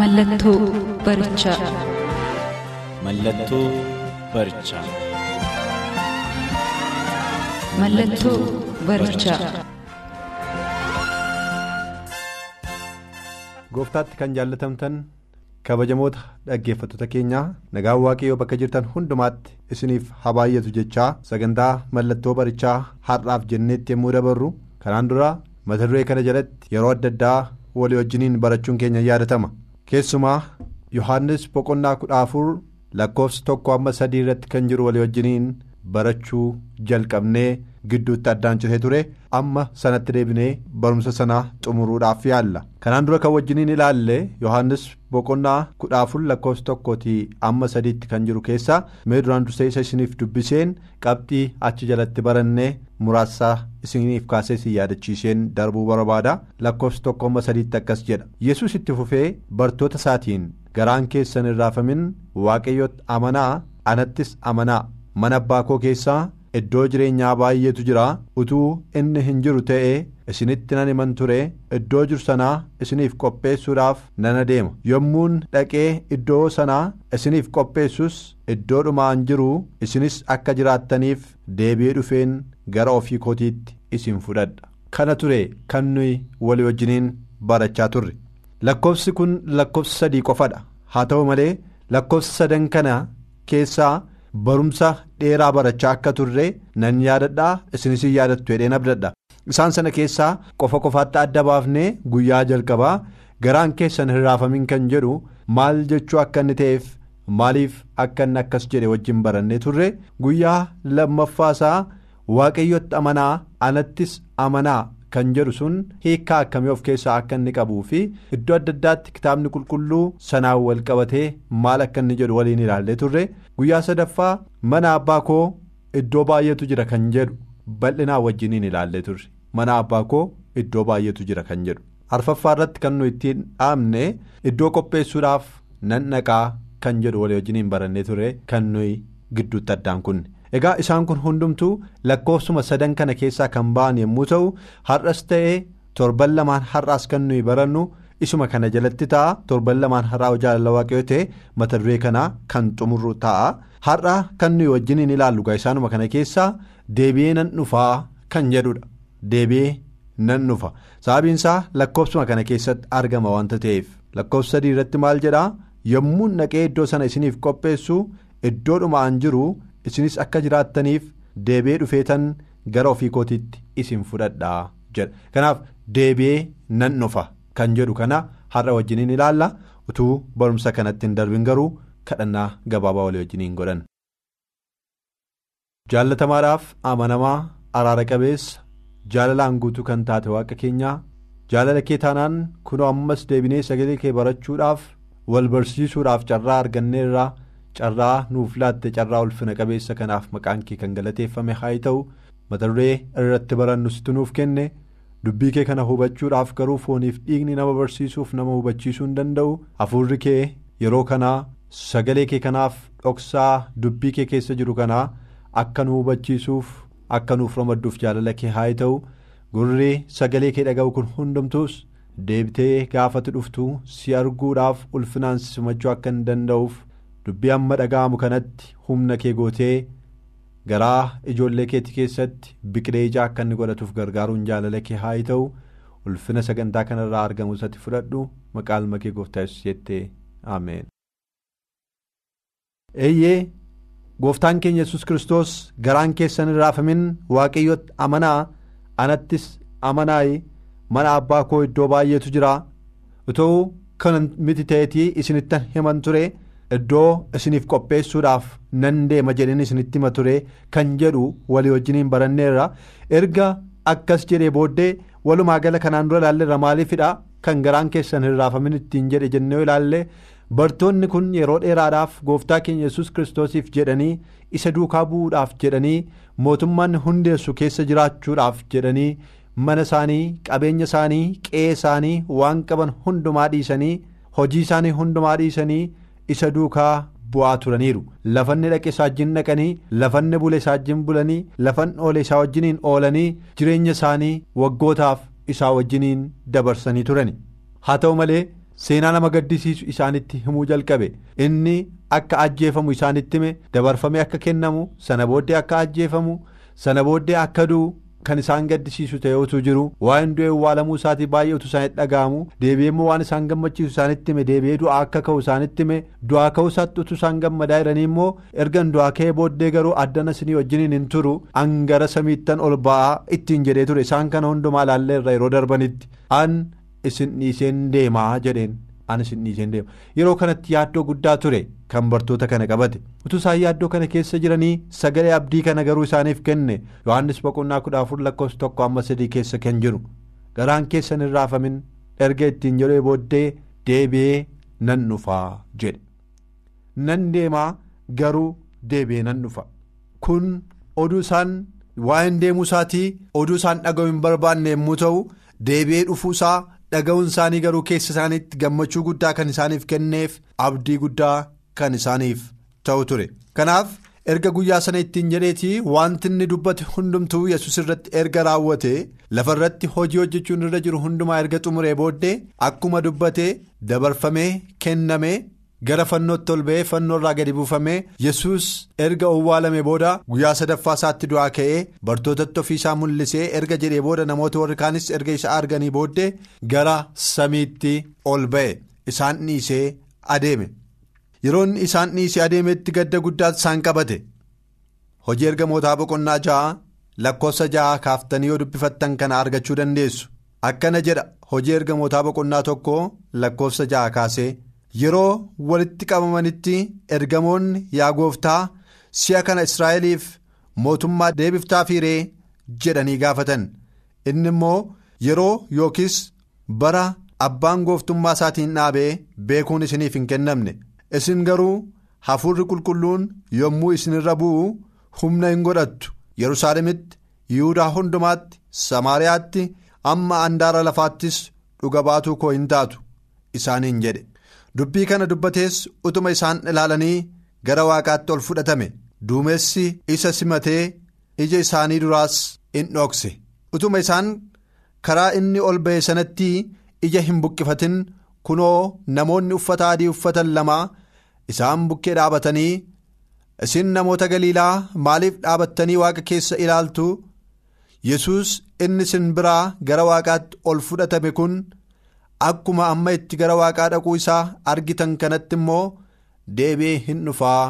Mallattoo barichaa. Mallattoo barichaa. Mallattoo barichaa. Gooftaatti kan jaallatamtan kabajamoota dhaggeeffattoota keenyaa nagaan waaqayyoo bakka jirtan hundumaatti isiniif haa baay'atu jechaa sagantaa mallattoo barichaa har'aaf jenneetti yommuu dabarru kanaan dura mata duree kana jalatti yeroo adda addaa walii wajjiniin barachuun keenya yaadatama. Keessumaa yohaannis boqonnaa kudha afur lakkoofsa tokko amma sadii irratti kan jiru walii wajjiniin barachuu jalqabnee gidduutti addaan citee ture. Amma sanatti deebinee barumsa sana xumuruudhaaf yaalla. Kanaan dura kan wajjiniin ilaalle yohaannis boqonnaa kudha afur lakkoofsa tokkootii amma sadiitti kan jiru keessaa mee duraan dursee isa isiniif dubbiseen qabxii achi jalatti barannee muraasa isiniif kaasee isin yaadachiiseen darbuu barbaada. Lakkoofsa tokko amma sadiitti akkas jedha. Yesus itti fufee bartoota isaatiin garaan keessan hin raafamin waaqayyotti amanaa anattis amanaa. Mana abbaa koo keessaa iddoo jireenyaa baay'eetu jira. Utuu inni hin jiru ta'ee isinitti nan himan ture. Iddoo jiru sanaa isiniif qopheessuudhaaf nan adeema yommuun dhaqee iddoo sanaa isiniif qopheessus iddoo dhumaan jiru isinis akka jiraattaniif deebi'ee dhufeen gara ofii kootiitti isin fudhadha. Kana ture kan nuyi walii wajjiniin barachaa turre. Lakkoofsi kun lakkoofsa sadii qofadha haa ta'u malee lakkoofsa sadan kana keessaa. Barumsa dheeraa barachaa akka turre nan yaadadhaa isinis hin yaadattu jedheen abdadha. Isaan sana keessaa qofa qofaatti adda baafnee guyyaa jalqabaa garaan keessan hin raafamin kan jedhu maal jechuu akka inni ta'eef maaliif akka inni akkas jedhe wajjin barannee turre. Guyyaa lammaffaasaa waaqayyotti amanaa anattis amanaa kan jedhu sun hiikkaa akkamii of keessaa akka inni qabuu fi iddoo adda addaatti kitaabni qulqulluu sanaan wal qabatee maal akka inni jedhu waliin ilaallee turre. Guyyaa sadaffaa mana abbaa koo iddoo baay'eetu jira kan jedhu bal'inaa wajjiniin ilaallee turre. Mana abbaa koo iddoo baay'eetu jira kan jedhu. Arfaffaa irratti kan nu ittiin dhaabne iddoo qopheessuudhaaf nan dhaqaa kan jedhu walii wajjiniin barannee ture kan nuyi gidduutti addaan kunne. Egaa isaan kun hundumtuu lakkoofsuma sadan kana keessaa kan ba'an yommuu ta'u har'as ta'ee torban lamaan har'aas kan nuyi barannu isuma kana jalatti ta'a. Torban lamaan har'aa jaalala waaqayyoo ta'e mata duree kanaa kan xumurru ta'a. Har'a kan nuyi wajjiniin ilaallu gaa isaanuma kana keessaa deebi'ee nan dhufaa kan jedhudha. Deebi'ee nan dhufa. Sababiinsaa lakkoofsuma kana keessatti argama wanta ta'eef. Lakkoofsa sadii irratti maal jedhaa? Yommuu dhaqee iddoo sana isiniif qopheessu iddoo dhumaan jiru. Isinis akka jiraattaniif deebi'ee dhufeetan gara ofii kootiitti isin fudhadhaa jedha kanaaf deebi'ee nan dhufa kan jedhu kana har'a wajjiniin ilaalla utuu barumsa kanatti hin darbin garuu kadhannaa gabaabaa walii wajjiniin godhan. jaallatamaadhaaf amanamaa araara qabeessa jaalalaan guutuu kan taate waaqa keenyaa jaalala kee taanaan kunoo ammas deebinee sagalee kee barachuudhaaf wal barsiisuudhaaf carraa arganneerraa. Carraa nuuf laatte carraa ulfina qabeessa kanaaf maqaan kee kan galateeffame haa ta'u mata duree irratti barannu situ nuuf kenne dubbii kee kana hubachuudhaaf garuu fooniif dhiigni nama barsiisuuf nama hubachiisuu hin danda'u hafuurri kee yeroo kanaa sagalee kee kanaaf dhoksaa dubbii kee keessa jiru kanaa akka nu hubachiisuuf akka nuuf ramadduuf jaalala kee haa ta'u gurri sagalee kee dhaga'u kun hundumtuus deebitee gaafatti dhuftu si arguudhaaf ulfinaan simachuu akka hin danda'uuf. Dubbii amma dhaga'amu kanatti humna kee gootee garaa ijoollee keetti keessatti biqilee ijaa akka inni godhatuuf gargaaruun jaalala kee haa ta'u ulfina sagantaa kanarraa argamu isatti fudhadhu maqaa ilma kee gooftaa yesus jettee ameen. eeyyee gooftaan keenya yesus kiristoos garaan keessan raafamin waaqayyotti amanaa anattis amanaayi mana abbaa koo iddoo baay'eetu jira utuu kan miti ta'eetii isinittan himan ture. Iddoo isiniif qopheessuudhaaf nan deema jedheen isinitti hima ture kan jedhu walii wajjiniin baranneerra. Erga akkas jedhee booddee walumaa gala kanaan dura ilaalleerra maaliifidha kan garaan keessan hin raafamin ittiin jedhe jennee ilaalle. Bartoonni kun yeroo dheeraadhaaf gooftaa keenya yesus kiristoosiif jedhanii isa duukaa bu'uudhaaf jedhanii mootummaan hundeessu keessa jiraachuudhaaf jedhanii mana isaanii qabeenya isaanii qe'ee isaanii waan qaban hundumaa dhiisanii hojii isaanii hundumaa dhiisanii isa duukaa bu'aa turaniiru. Lafanni dhaqe isaa wajjin dhaqanii lafanni bule isaa wajjin bulanii lafan oole isaa wajjiniin oolanii jireenya isaanii waggootaaf isaa wajjiniin dabarsanii turani. Haa ta'u malee seenaa nama gaddisiisu isaanitti himuu jalqabe. Inni akka ajjeefamu isaanitti hime dabarfamee akka kennamu sana booddee akka ajjeefamu sana booddee akka du'u kan isaan gaddisiisu ta'eetu jiru waa'een du'e awwaalamuu isaatii baay'ee utuu isaanitti dhaga'amu deebi'ee immoo waan isaan gammachiisu isaanitti hime deebi'ee du'aa akka ka'u isaanitti hime du'aa ka'u isaatti utuu isaan gammadaa jiranii immoo ergan du'aa ka'ee booddee garuu addana isinii wajjiniin hin turu hangara samiittan ol ba'aa ittiin jedhee ture. Isaan kana hundumaa ilaalleerra yeroo darbanitti an isin dhiiseen deemaa jedheen an isin dhiiseen deema yeroo kanatti yaaddoo guddaa ture kan bartoota kana qabate. Utuu isaan yaaddoo kana keessa jiranii sagalee abdii kana garuu isaaniif kenne. Yohannis boqonnaa kudha afur lakkoofsa tokko amma sadii keessa kan jiru. Garaan keessan hin raafamin. Erga ittiin jedhee booddee deebi'ee nan dhufaa jedhe. Nan deemaa garuu deebi'ee nan dhufa. Kun oduu isaan waa'een deemuu isaatii. Oduu isaan dhaga'u hin barbaanne yommuu ta'u deebi'ee dhufuusaa dhaga'uun isaanii garuu keessa isaaniitti gammachuu guddaa kan isaaniif kenneef abdii guddaa kan isaaniif ta'u ture. Kanaaf erga guyyaa sana ittiin jedheetii wanti inni dubbate hundumtuu yesus irratti erga raawwate lafa irratti hojii hojjechuun irra jiru hundumaa erga xumuree booddee akkuma dubbate dabarfamee kennamee gara fannootti ol ba'ee fannoo irraa gadi buufamee yesus erga owwaalame booda guyyaa sadaffaa isaatti du'aa ka'ee bartootatti ofiisaa mul'isee erga jedhee booda namoota warri kaanis erga isa arganii booddee gara samiitti ol ba'e. Isaan dhiisee adeeme. Yeroo isaan dhiisee adeemetti gadda guddaa isaan qabate. Hojii ergamootaa boqonnaa ja'a lakkoofsa ja'a kaaftanii yoo dubbifattan kana argachuu dandeessu. Akkana jedha hojii ergamootaa boqonnaa tokko lakkoofsa ja'a kaasee. Yeroo walitti qabamanitti ergamoonni yaa gooftaa si'a kana israa'eliif mootummaa deebiftaa fiiree jedhanii gaafatan. Inni immoo yeroo yookiis bara abbaan gooftummaa isaatiin dhaabee beekuun isiniif hin kennamne. Isin garuu hafuurri qulqulluun yommuu isinirra bu'u humna hin godhattu. Yerusaalemitti yihudaa hundumaatti samaariyaatti amma andaara lafaattis dhuga baatuu koo hin taatu isaaniin jedhe. Dubbii kana dubbatees utuma isaan ilaalanii gara waaqaatti ol fudhatame. Duumessi isa simatee ija isaanii duraas in dhokse utuma isaan karaa inni ol ba'e sanatti ija hin buqqifatin. Kunoo namoonni uffata adii uffatan lama isaan bukkee dhaabatanii isin namoota galiilaa maaliif dhaabattanii waaqa keessa ilaaltu? Yesus inni isin biraa gara waaqaatti ol fudhatame kun. Akkuma amma itti gara waaqaa dhaquu isaa argitan kanatti immoo deebi'ee hin dhufaa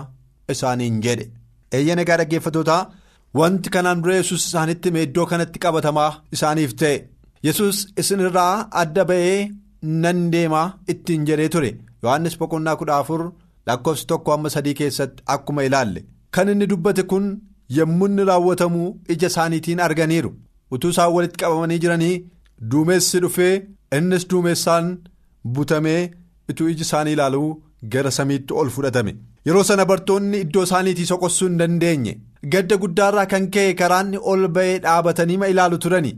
isaaniin jedhe. Eeyyana egaa dhaggeeffatootaa wanti kanaan dura yesus isaanitti iddoo kanatti qabatamaa isaaniif ta'e. Yesus isinirraa adda ba'ee nan deemaa ittiin jedhee ture. Yohannis boqonnaa kudha afur lakkoofsi tokko amma sadii keessatti akkuma ilaalle. Kan inni dubbate kun yommuu inni raawwatamu ija isaaniitiin arganiiru. Utuu isaan walitti qabamanii jiranii duumessi dhufee. Innis duumessaan butamee ituu iji isaanii ilaaluu gara samiitti ol fudhatame. Yeroo sana bartoonni iddoo isaaniitii soqossuu hin dandeenye. Gadda guddaarraa kan ka'e karaanni ol ba'ee dhaabatanii ma ilaalu turani.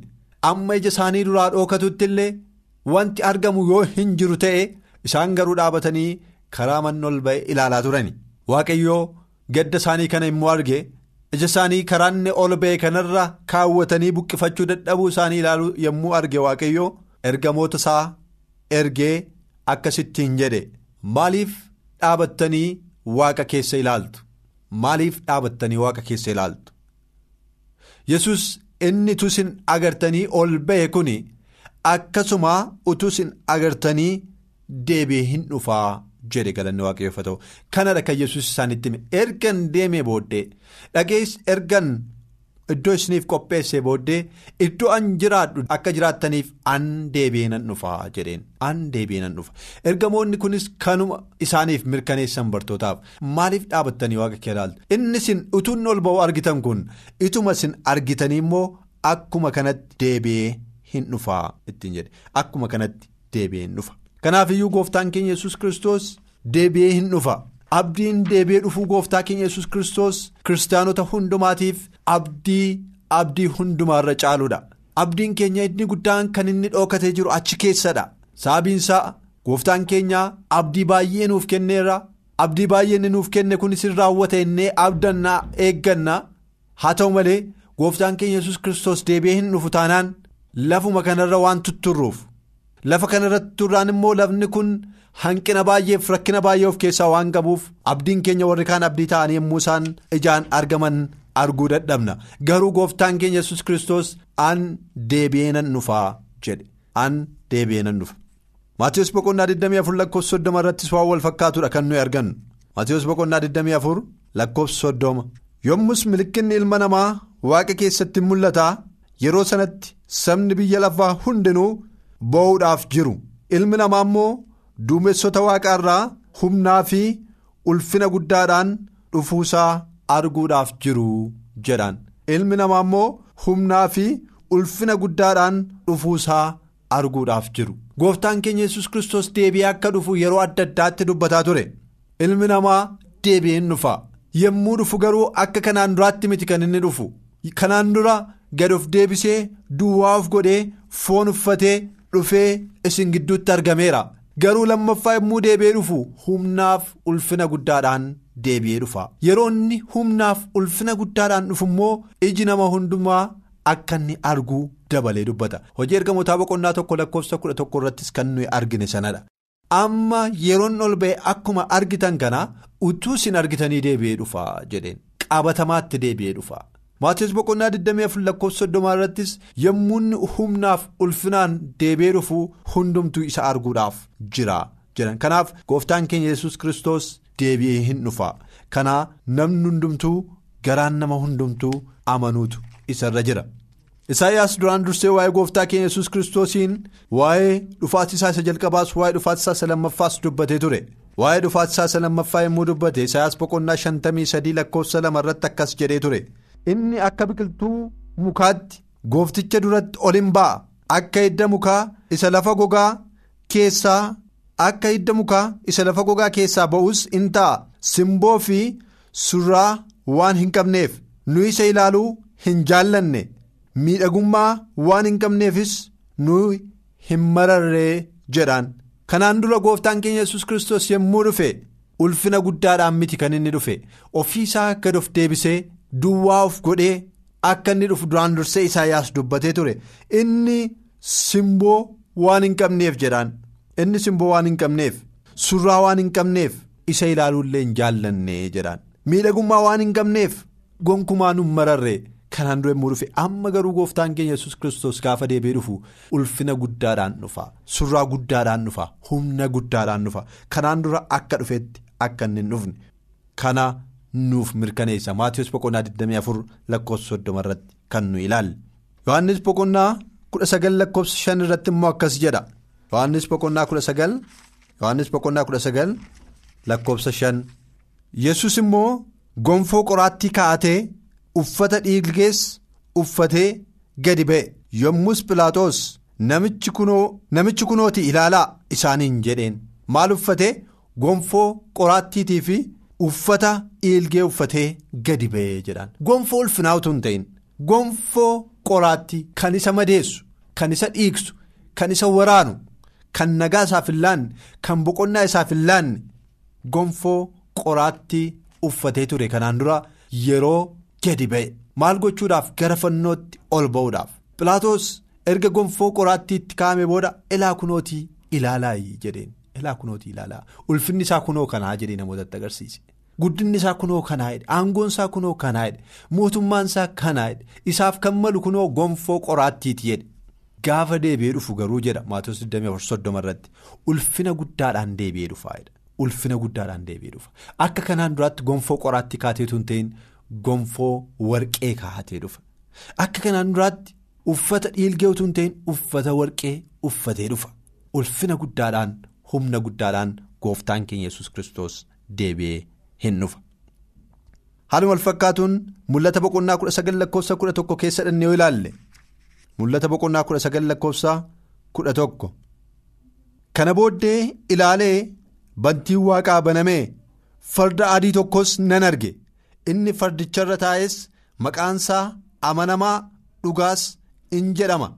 Amma ija isaanii duraa dhookatutti illee wanti argamu yoo hin jiru ta'e isaan garuu dhaabatanii karaa manni ol ba'e ilaalaa turani. Waaqayyoo gadda isaanii kana immoo arge. Ija isaanii karaanni ol ba'e kanarra kaawwatanii buqqifachuu dadhabuu isaanii ilaaluu yommuu arge waaqayyoo. Ergamoota isaa ergee akkasittiin jedhe. Maaliif dhaabattanii waaqa keessa ilaaltu? Maaliif dhaabattanii waaqa keessa ilaaltu? Yesus inni utuu isin agartanii ol ba'e kun akkasuma utuu isin agartanii deebi'ee hin dhufaa jedhe galanni waaqayyoo ta'u kanadha kan yesus isaanitti ergan deemee booddee dhagees ergan. Iddoo isiniif qopheessee booddee iddoo an jiraadhu akka jiraattaniif an deebi'ee nan dhufaa jedheen an deebi'ee nan dhufa ergamoonni kunis kanuma isaaniif mirkaneessan bartootaaf maaliif dhaabattanii waaqa kee ilaaltu inni isin utuun ol ba'uu argitan kun ituma isin argitanii immoo akkuma kanatti deebi'ee hin dhufaa ittiin jedhe akkuma kanatti deebi'ee hin dhufa. Kanaaf iyyuu gooftaan keenya yesus kristos deebi'ee hin dhufa. Abdiin deebi'ee dhufuu gooftaa keenya yesus kristos kiristaanota hundumaatiif abdii abdii hundumaarra caaludha. Abdiin keenya inni guddaan kan inni dhookatee jiru achi keessadha. Sababiinsaa gooftaan keenya abdii baay'ee nuuf kenneerra. Abdii baay'ee inni nuuf kenne kunis hin raawwata innee abdannaa eegganna. Haa ta'u malee gooftaan keenya yesus kristos deebi'ee hin dhufu taanaan lafuma kanarra waan tutturruuf. Lafa kanarratti turraan immoo lafni kun hanqina baay'eef rakkina baay'ee of keessaa waan qabuuf abdiin keenya warri kaan abdii ta'anii yommuu isaan ijaan argaman arguu dadhabna garuu gooftaan keenya yesus kristos an deebi'ee nan dhufaa jedhe an deebi'ee nan dhufa. Maatiyus boqonnaa 24 lakkoofsa 30 irrattis waan wal fakkaatudha kan nuyi argannu Maatiyus boqonnaa 24 lakkoofsa 30 yommus milikinni ilma namaa waaqa keessatti mul'ata yeroo sanatti sabni biyya lafaa hundinuu. Boo'uudhaaf jiru. Ilmi namaa immoo duumessota waaqaa irraa humnaa fi ulfina guddaadhaan dhufuusaa arguudhaaf jiru jedhaan ilmi namaa immoo humnaa fi ulfina guddaadhaan dhufuusaa arguudhaaf jiru. Gooftaan keenya yesus kristos deebi'ee akka dhufu yeroo adda addaatti dubbataa ture. Ilmi namaa deebi'een dhufa. Yommuu dhufu garuu akka kanaan duraatti miti kan inni dhufu. Kanaan dura gad of deebisee duwwaa of godhee foon uffatee. Dhufee isin gidduutti argameera. Garuu lammaffaa yommuu deebi'ee dhufu humnaaf ulfina guddaadhaan deebi'ee dhufa. Yeroo inni humnaaf ulfina guddaadhaan dhufu immoo iji nama hundumaa akka inni arguu dabalee dubbata. Hojii ergamootaa boqonnaa tokko lakkoofsa kudha tokko irrattis kan nuyi argine sanadha. Amma yeroon ol ba'e akkuma argitan kana utuu isin argitanii deebi'ee dhufa jedheen. Qabatamaatti deebi'ee dhufa. Maatiyus boqonnaa 24 lakkoofsa 30 irrattis yommuu humnaaf ulfinaan deebi'ee dhufu hundumtuu isa arguudhaaf jira jedhan kanaaf gooftaan keenya yesus kristos deebi'ee hin dhufa kanaa namni hundumtuu garaan nama hundumtuu amanuutu isarra jira. Isaayyaas duraan dursee waa'ee gooftaa keenya yesus kiristoosiin waa'ee dhufaatisaa isa jalqabaas waa'ee dhufaatisaa isa lammaffaas dubbatee ture waa'ee dhufaatisaa isa lammaffaa yommuu dubbate Isaayyaas boqonnaa 53 lakkoofsa 2 irratti akkas jedhee ture. Inni akka biqiltuu mukaatti goofticha duratti ol hin ba'a. Akka hidda mukaa isa lafa gogaa keessaa akka hidda mukaa isa lafa gogaa keessaa ba'us in ta'a. Simboo fi surraa waan hin qabneef nu isa ilaaluu hin jaallanne. Miidhagummaa waan hin qabneefis nu hin mararree jedhaan kanaan dura gooftaan keenya yesus kristos yommuu dhufe ulfina guddaadhaan miti kan inni dhufe. Ofiisaa gad of deebisee. Duwwaa of godhee akka inni dhufu duraan dursee Isaayyaas dubbatee ture. Inni simboo waan hin qabneef jedhaan. Inni simboo waan hin qabneef surraa waan hin qabneef isa ilaaluullee hin jaallanne jedhaan. Miidhagummaa waan hin qabneef gonkumaa nu mararre. Kanaan dura yommuu dhufe amma garuu gooftaan keenya yesus kristos gaafa deebi'ee dhufu ulfina guddaadhaan dhufa. Surraa guddaadhaan dhufa humna guddaadhaan dhufa. Kanaan dura akka dhufetti akka inni hin dhufne. Kana. Nuuf mirkaneessa. Maatiyus boqonnaa 24 lakkoofsa 30 irratti kan nu ilaalle yohannis boqonnaa 19 lakkoofsa 5 irratti immoo akkas jedha. Yohannis boqonnaa 19 yohannis boqonnaa 19 lakkoofsa 5 yesus immoo gonfoo qoraattii kaa'atee uffata dhiilgees uffatee gadi ba'e. Yommus pilaatos namichi kunoo namichi kunooti ilaalaa isaaniin jedheen. Maal uffatee? Gonfoo qoraattiitii fi. Uffata dhiilgee uffatee gadi ba'ee jedhaan. Gonfoo ulfinaa utuu hin ta'in. Gonfoo qoraattii kan isa madeessu kan isa dhiigsu kan isa waraanu kan nagaa isaaf hin laanne kan boqonnaa isaaf hin laanne gonfoo qoraattii uffatee ture. Kanaan dura yeroo gadi ba'e. Maal gochuudhaaf? Gara fannootti ol ba'uudhaaf. Pilaatos erga gonfoo qoraattiitti kaa'ame booda ilaa kunootii ilaalaa jedheen. ilaa kunootii ilaalaa. Ulfinni isaa kunoo kanaa jedhee namootatti agarsiise guddinni isaa kunoo kanaa jedhe aangoon isaa kunoo kanaa jedhe mootummaan isaa kanaa jedhe isaaf kan malu kunoo gonfoo qoraattiiti jedhe. Gaafa deebi'ee dhufu garuu jedha maatota 24 irratti ulfina guddaadhaan deebi'ee dhufaa ulfina guddaadhaan deebi'ee dhufa. Akka kanaan duraatti gonfoo qoraattii kaateetu hin ta'in gonfoo warqee kaa'atee dhufa. Akka kanaan duraatti uffata dhiilgee hin ta'in uffata warqee uffatee dhufa. Ulfina guddaadhaan. humna guddaadhaan gooftaan keenya yesus kristos deebi'ee hin dhufa. haaluma wal fakkaatuun mul'ata boqonnaa kudha sagal lakkoofsa kudha tokko keessa dhannee yoo ilaalle mul'ata boqonnaa kudha sagal lakkoofsa kudha tokko. Kana booddee ilaalee bantiin waaqaa banamee farda adii tokkos nan arge. Inni fardicharra taa'es maqaansaa amanamaa dhugaas in jedhama.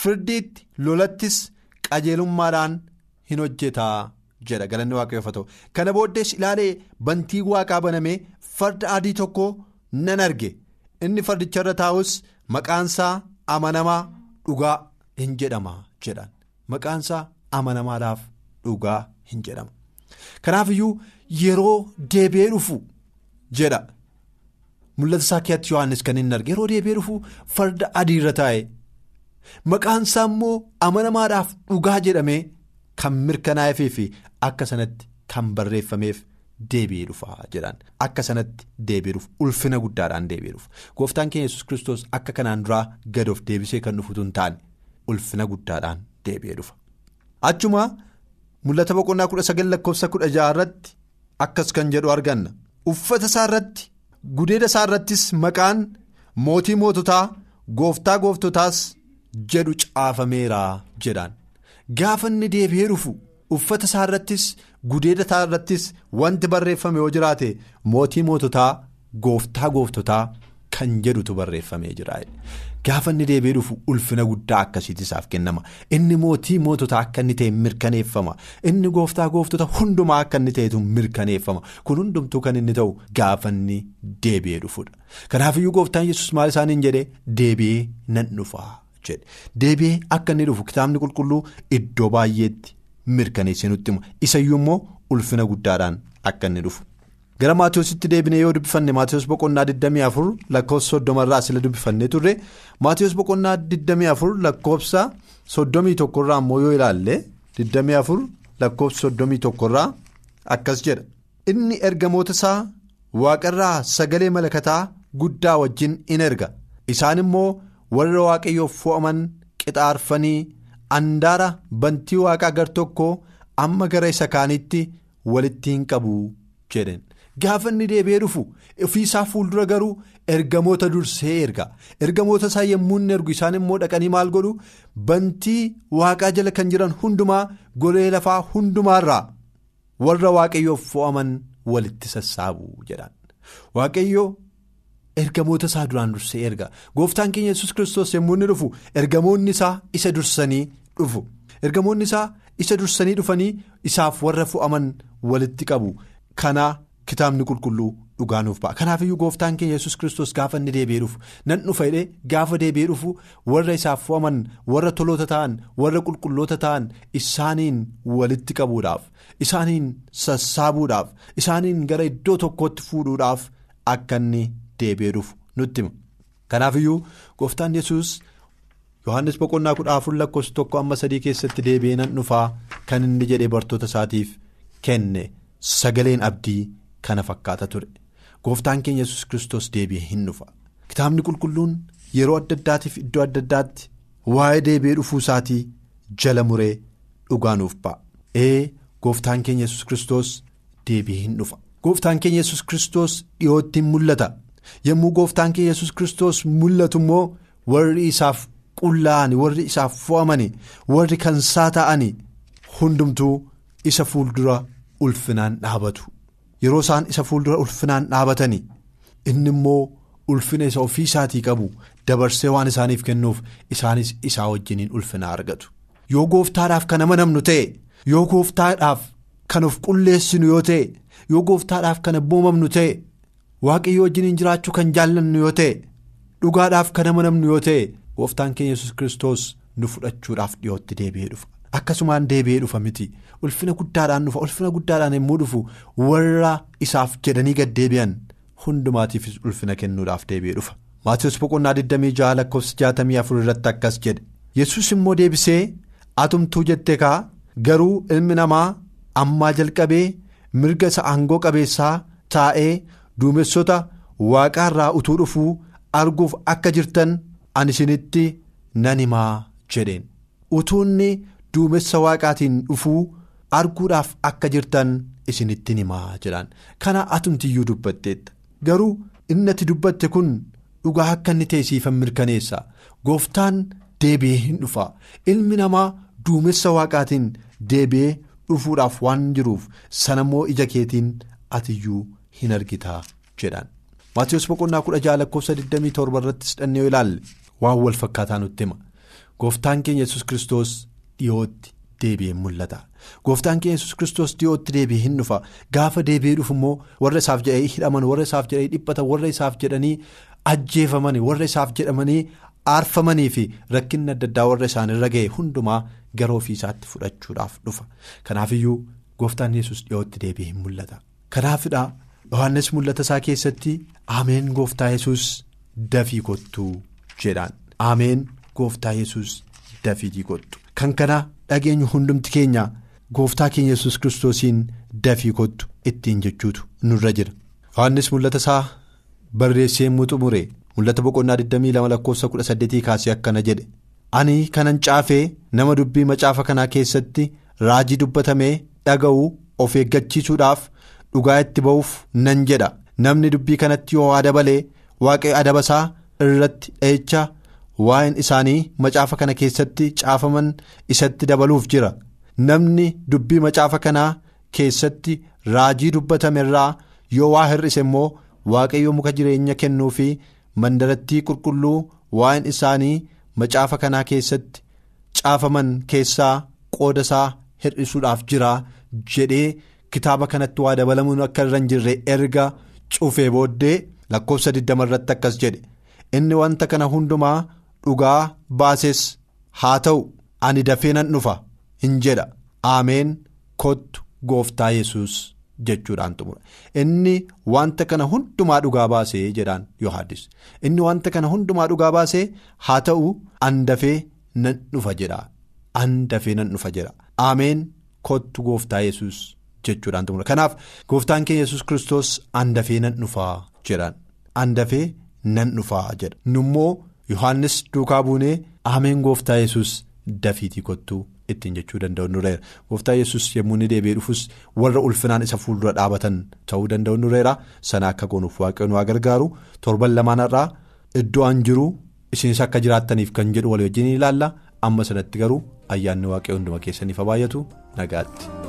Firdiitti lolattis qajeelummaadhaan hin hojjetaa jedha. Galanni waaqayyoof haa ta'u. Kana booddees ilaalee bantii waaqaa banamee farda adii tokko nan arge. Inni fardicharra taa'us maqaansaa amanamaa dhugaa hin jedhama jedhan. Maqaansaa amanamaadhaaf dhugaa hin jedhama. Kanaaf iyyuu yeroo deebi'ee dhufu jedha. Mul'ata isaa keessatti yohannis kan hin arge. Yeroo deebi'ee dhufu farda adiirra taa'e. Maqaansaa immoo amanamaadhaaf dhugaa jedhamee kan mirkanaa'eefii fi akka sanatti kan barreeffameef deebi'ee dhufa jedhan. Akka sanatti deebi'ee dhufu ulfina guddaadhaan deebi'ee dhufu. Gooftaan keenya yesus kiristoos akka kanaan duraa gad of deebisee kan dhufutu hin taane ulfina guddaadhaan deebi'ee dhufa. achuma mul'ata boqonnaa kudha sagal lakkoofsa kudha jaha irratti akkas kan jedhu arganna. Uffata isaa irratti gudeeda isaa irrattis maqaan mootii moototaa gooftaa gooftotaas jedhu caafameera jedhaan gaafa inni deebi'ee dhufu uffata isaa irrattis gudeeda isaa irrattis wanti barreeffame yoo jiraate mootii moototaa gooftaa gooftotaa kan jedhutu barreeffamee jira gaafa inni deebi'ee dhufu ulfina guddaa akkasiitu isaaf kennama. Inni mootii moototaa akka inni ta'e mirkaneeffama. Inni gooftaa gooftota hundumaa akka inni ta'etu mirkaneeffama. Kun hundumtuu kan inni ta'u gaafa inni deebi'ee dhufudha kanaafiyyuu gooftaan yesus maal isaaniin jedhee deebi'ee nan dhufaa jedhe. Deebi'ee akka inni dhufu kitaabni qulqulluu iddoo baay'eetti mirkaneessee nutti hima isayyuu immoo ulfina guddaadhaan akka inni dhufu. gara maatiyoositti deebinee yoo dubbifanne maatiyoos boqonnaa 24 lakkoofsa soddomarraa sila dubbifannee turre. Maatiyoos boqonnaa 24 lakkoofsa 31 irraa immoo yoo ilaalle 24 lakkoofsa 31 irraa akkas jedha. Inni ergamoota isaa waaqarraa sagalee malakataa guddaa wajjin in erga. Isaan immoo warra waaqayyoof fo'aman qixaarfanii andaara bantii waaqaa gar tokko amma gara isa kaanitti walitti hin qabu jedhen. gaafa inni deebi'ee dhufu ofiisaa fuuldura garuu ergamoota dursee erga. Ergamoota isaa yommuu inni ergu isaan immoo dhaqanii maal godhu? Bantii waaqaa jala kan jiran hundumaa golee lafaa hundumaarraa warra waaqayyoof fo'aman walitti sassaabu jedhan. Waaqayyoo ergamoota isaa duraan dursee erga. Gooftaan keenya yesus kiristoos yommuu inni dhufu ergamoonni isaa isa dursanii dhufu. Ergamoonni isaa isa dursanii dhufanii isaaf warra fo'aman walitti qabu. Kana. kitaabni qulqulluu dhugaanuuf ba'a. Kanaafiyyuu gooftaan keenya yesus kiristoos gaafa inni deebi'ee dhufu nan dhufa jedhee gaafa deebi'ee dhufu warra isaaf fo'aman warra toloota ta'an warra qulqulloota ta'an isaaniin walitti qabuudhaaf isaaniin sassaabuudhaaf isaaniin gara iddoo tokkootti fuudhuudhaaf akka inni deebi'ee dhufu nutti hima. Kanaafiyyuu gooftaan yesus yohannis boqonnaa kudha afur lakkoofsa tokko amma sadii keessatti deebi'ee nan dhufaa kan inni jedhee bartoota isaatiif kenne sagaleen abdii. kana fakkaata ture. Gooftaan keenya yesus kiristoos deebi'ee hin dhufa. Kitaabni qulqulluun yeroo adda addaatiif iddoo adda addaatti waa'ee deebi'ee dhufuu isaatii jala muree dhugaanuuf ba'a. Ee gooftaan keenya yesus kiristoos deebi'ee hin dhufa. Gooftaan keenya yesus kiristoos dhiyootti mul'ata yommuu gooftaan keenya yesus kiristoos mul'atu immoo warri isaaf qullaa'ani warri isaaf fo'amani warri kansaa ta'ani hundumtuu isa fuuldura ulfinaan dhaabatu. yeroo isaan isa fuuldura ulfinaan dhaabatanii inni immoo ulfina isa ofii isaatii qabu dabarsee waan isaaniif kennuuf isaanis isaa wajjiniin ulfina argatu yoo gooftaadhaaf kan amanamnu ta'e yoo gooftaadhaaf kan of qulleessinu yoo ta'e yoo gooftaadhaaf kan abboomamnu ta'e waaqayyo wajjiniin jiraachuu kan jaallannu yoo ta'e dhugaadhaaf kan amanamnu yoo ta'e gooftaan keenya yesus kiristoos nu fudhachuudhaaf dhiyootti deebi'ee dhufa. akkasumaan deebi'ee dhufa miti. Ulfina guddaadhaan dhufa. Ulfina guddaadhaan yommuu dhufu warra isaaf jedhanii gad deebi'an hundumaatiifis ulfina kennuudhaaf deebi'ee dhufa. Maatiyoos boqonnaa 26 lakkoofsa 64 irratti akkas jedhe. Yesus immoo deebisee atumtuu jette kaa garuu ilmi namaa ammaa jalqabee mirga isa aangoo qabeessaa taa'ee duumessota waaqaarraa utuu dhufuu arguuf akka jirtan ani isinitti nan himaa jedheen. Utuunni. duumessa waaqaatiin dhufuu arguudhaaf akka jirtan isinittiin himaa jedhaan. Kana atumtiyyuu dubbatteetta. Garuu inni ati dubbatte kun dhugaa akka inni ta'e siifan mirkaneessa. Gooftaan deebi'ee hin dhufa. Ilmi namaa duumessa waaqaatiin deebi'ee dhufuudhaaf waan jiruuf sanammoo ija keetiin atiyyuu hin argitaa jedhan. Maatiyus boqonnaa kudha jaha lakkoofsa 27 irrattis dhannee yoo ilaalle waan wal fakkaataa nutti hima gooftaan keenya yesus kiristoos dhiyootti deebi'ee mul'ata. Gooftaan keenya yesus kiristoos dhiyootti deebi'ee hin dhufa. Gaafa deebi'ee dhufu immoo warra isaaf jedhanii hidhaman warra isaaf jedhanii dhiphatan warra isaaf jedhanii ajjeefaman warra isaaf jedhamanii aarfamanii fi rakkinni adda addaa warra isaanirra ga'e hundumaa gara ofii isaatti fudhachuudhaaf dhufa. Kanaafiyyuu gooftaan yesus dhiyootti deebi'ee hin mul'ata. Kanaafidha. Yohaannis mul'ata isaa keessatti ameen gooftaa yesus dafii kottuu jedhaan ameen gooftaa yesus dafii kottu kan kana dhageenyu hundumti keenya gooftaa keenya yesus kiristoosiin dafii kottu ittiin jechuutu nurra jira Yohaannis mul'ata isaa barreessee yommuu xumure mul'ata boqonnaa 22 lakkoofsa 18 kaasee akkana jedhe ani kanan caafee nama dubbii macaafa kanaa keessatti raajii dubbatamee dhaga'u of eeggachiisuudhaaf. Dhugaa itti ba'uuf nan jedha namni dubbii kanatti yoo dabalee waaqayyo adabasaa irratti dheecha waa'een isaanii macaafa kana keessatti caafaman isatti dabaluuf jira namni dubbii macaafa kanaa keessatti raajii dubbatame irraa yoo waa hir'ise immoo waaqayyo muka jireenya kennuu fi mandarattii qulqulluu waa'een isaanii macaafa kanaa keessatti caafaman keessaa qooda isaa hir'isuudhaaf jira jedhee. Kitaaba kanatti waa dabalamuun akka irra hin jirre erga cufee booddee lakkoofsa 20 irratti akkas jedhe. Inni wanta kana hundumaa dhugaa baases haa ta'u ani dafee nan dhufa hin jedha. Ameen kottu gooftaa yesus jechuudhaan xumura. Inni wanta kana hundumaa dhugaa baasee jedhaan yohaannis inni wanta kana hundumaa dhugaa baasee haa ta'u an dafee nan dhufa jedha. An dafee nan dhufa jedha. Ameen kottu gooftaa yesus jechuudhaan xumura kanaaf gooftaan keenya yesus kiristoos an dafee nan dhufaa jedhaan an dafee nan dhufaa jedha. Nummoo yohaannis duukaa buunee ameen gooftaa yesus dafiitii kottuu ittiin jechuu danda'u nureera gooftaa yesus yommuu inni deebi'ee dhufus warra ulfinaan isa fuuldura dhaabatan ta'uu danda'u nureera sana akka goonuuf waaqayyoon waa gargaaru. Torban lamaanarraa iddoo an jiru isinis akka jiraattaniif kan jedhu walii wajjin ilaalla. Amma sanatti garuu ayyaanni waaqayyoo hunduma keessaniif baay'atu nagaatti.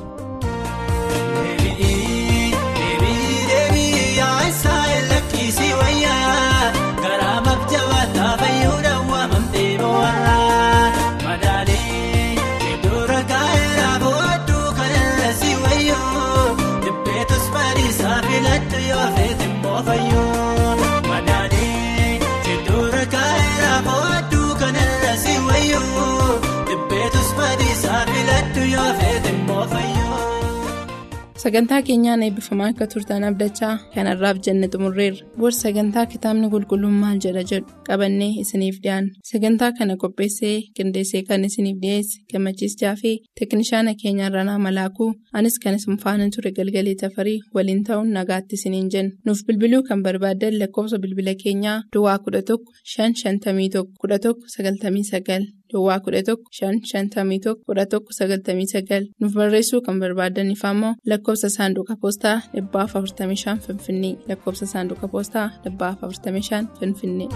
Sagantaa keenyaan eebbifamaa akka turtan abdachaa kanarraaf jenne xumurreerra booda sagantaa kitaabni qulqulluun maal jedha jedhu? Qabannee isiniif dhiyaanna sagantaa kana qopheessee qindeessee kan isiniif dhiyeesse gammachiis jaafee teeknishaana keenya irranaa malaakuu anis kan isin faana ture galgalee tafarii waliin ta'uun nagaatti isiniin jenna nuuf bilbiluu kan barbaaddan lakkoofsa bilbila keenyaa duwwaa 11 551 11 99 duwwaa 11 551 11 99 nuuf barreessuu kan barbaadaniif ammoo lakkoofsa saanduqa poostaa 45 finfinnee. Lakkoofsa saanduqa poostaa 45 finfinnee.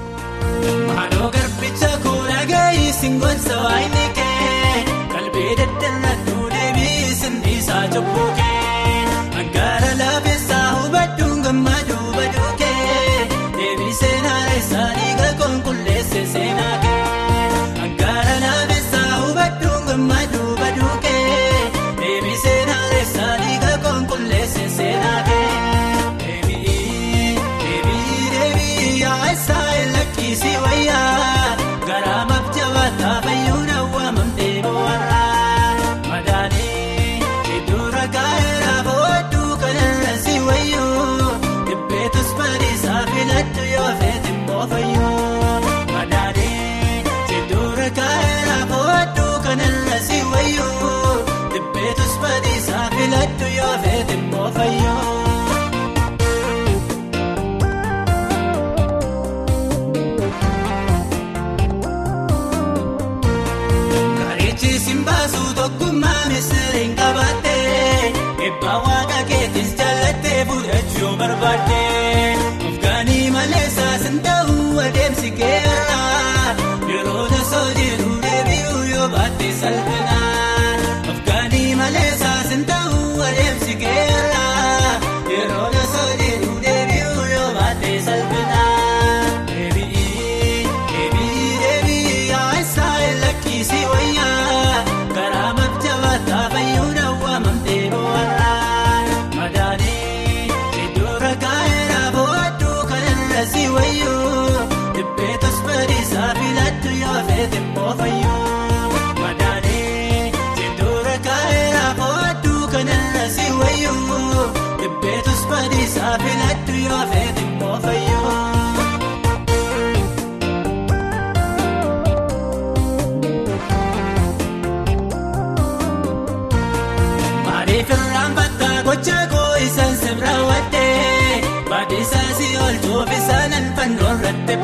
Maaloo garbicha koora gahii singoonsa waayini kee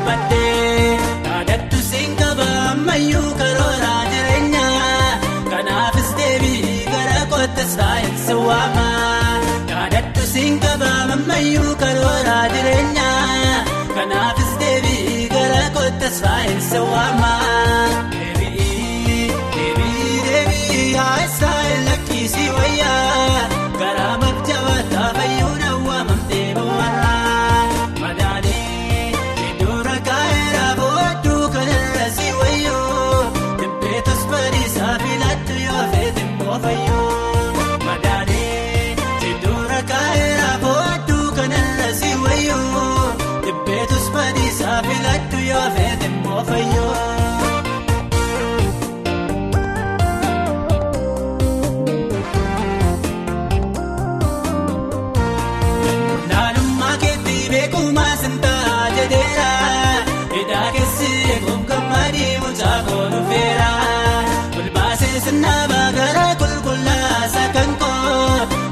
dubbattee yaadattu siin qaba ammayyuu karooraa jireenyaa kanaafis deebii gara kootta saayinsi waama yaadattu siin qaba ammayyuu karooraa jireenyaa kanaafis deebii gara kootta saayinsi waama.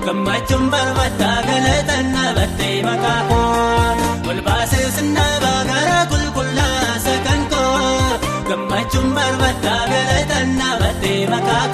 gammachuun barbaaddaa galatan dhaabattee maqaa koo wal baasee sinnaabaa gara qulqullaa sakan koo gammachuun barbaaddaa galatan dhaabattee maqaa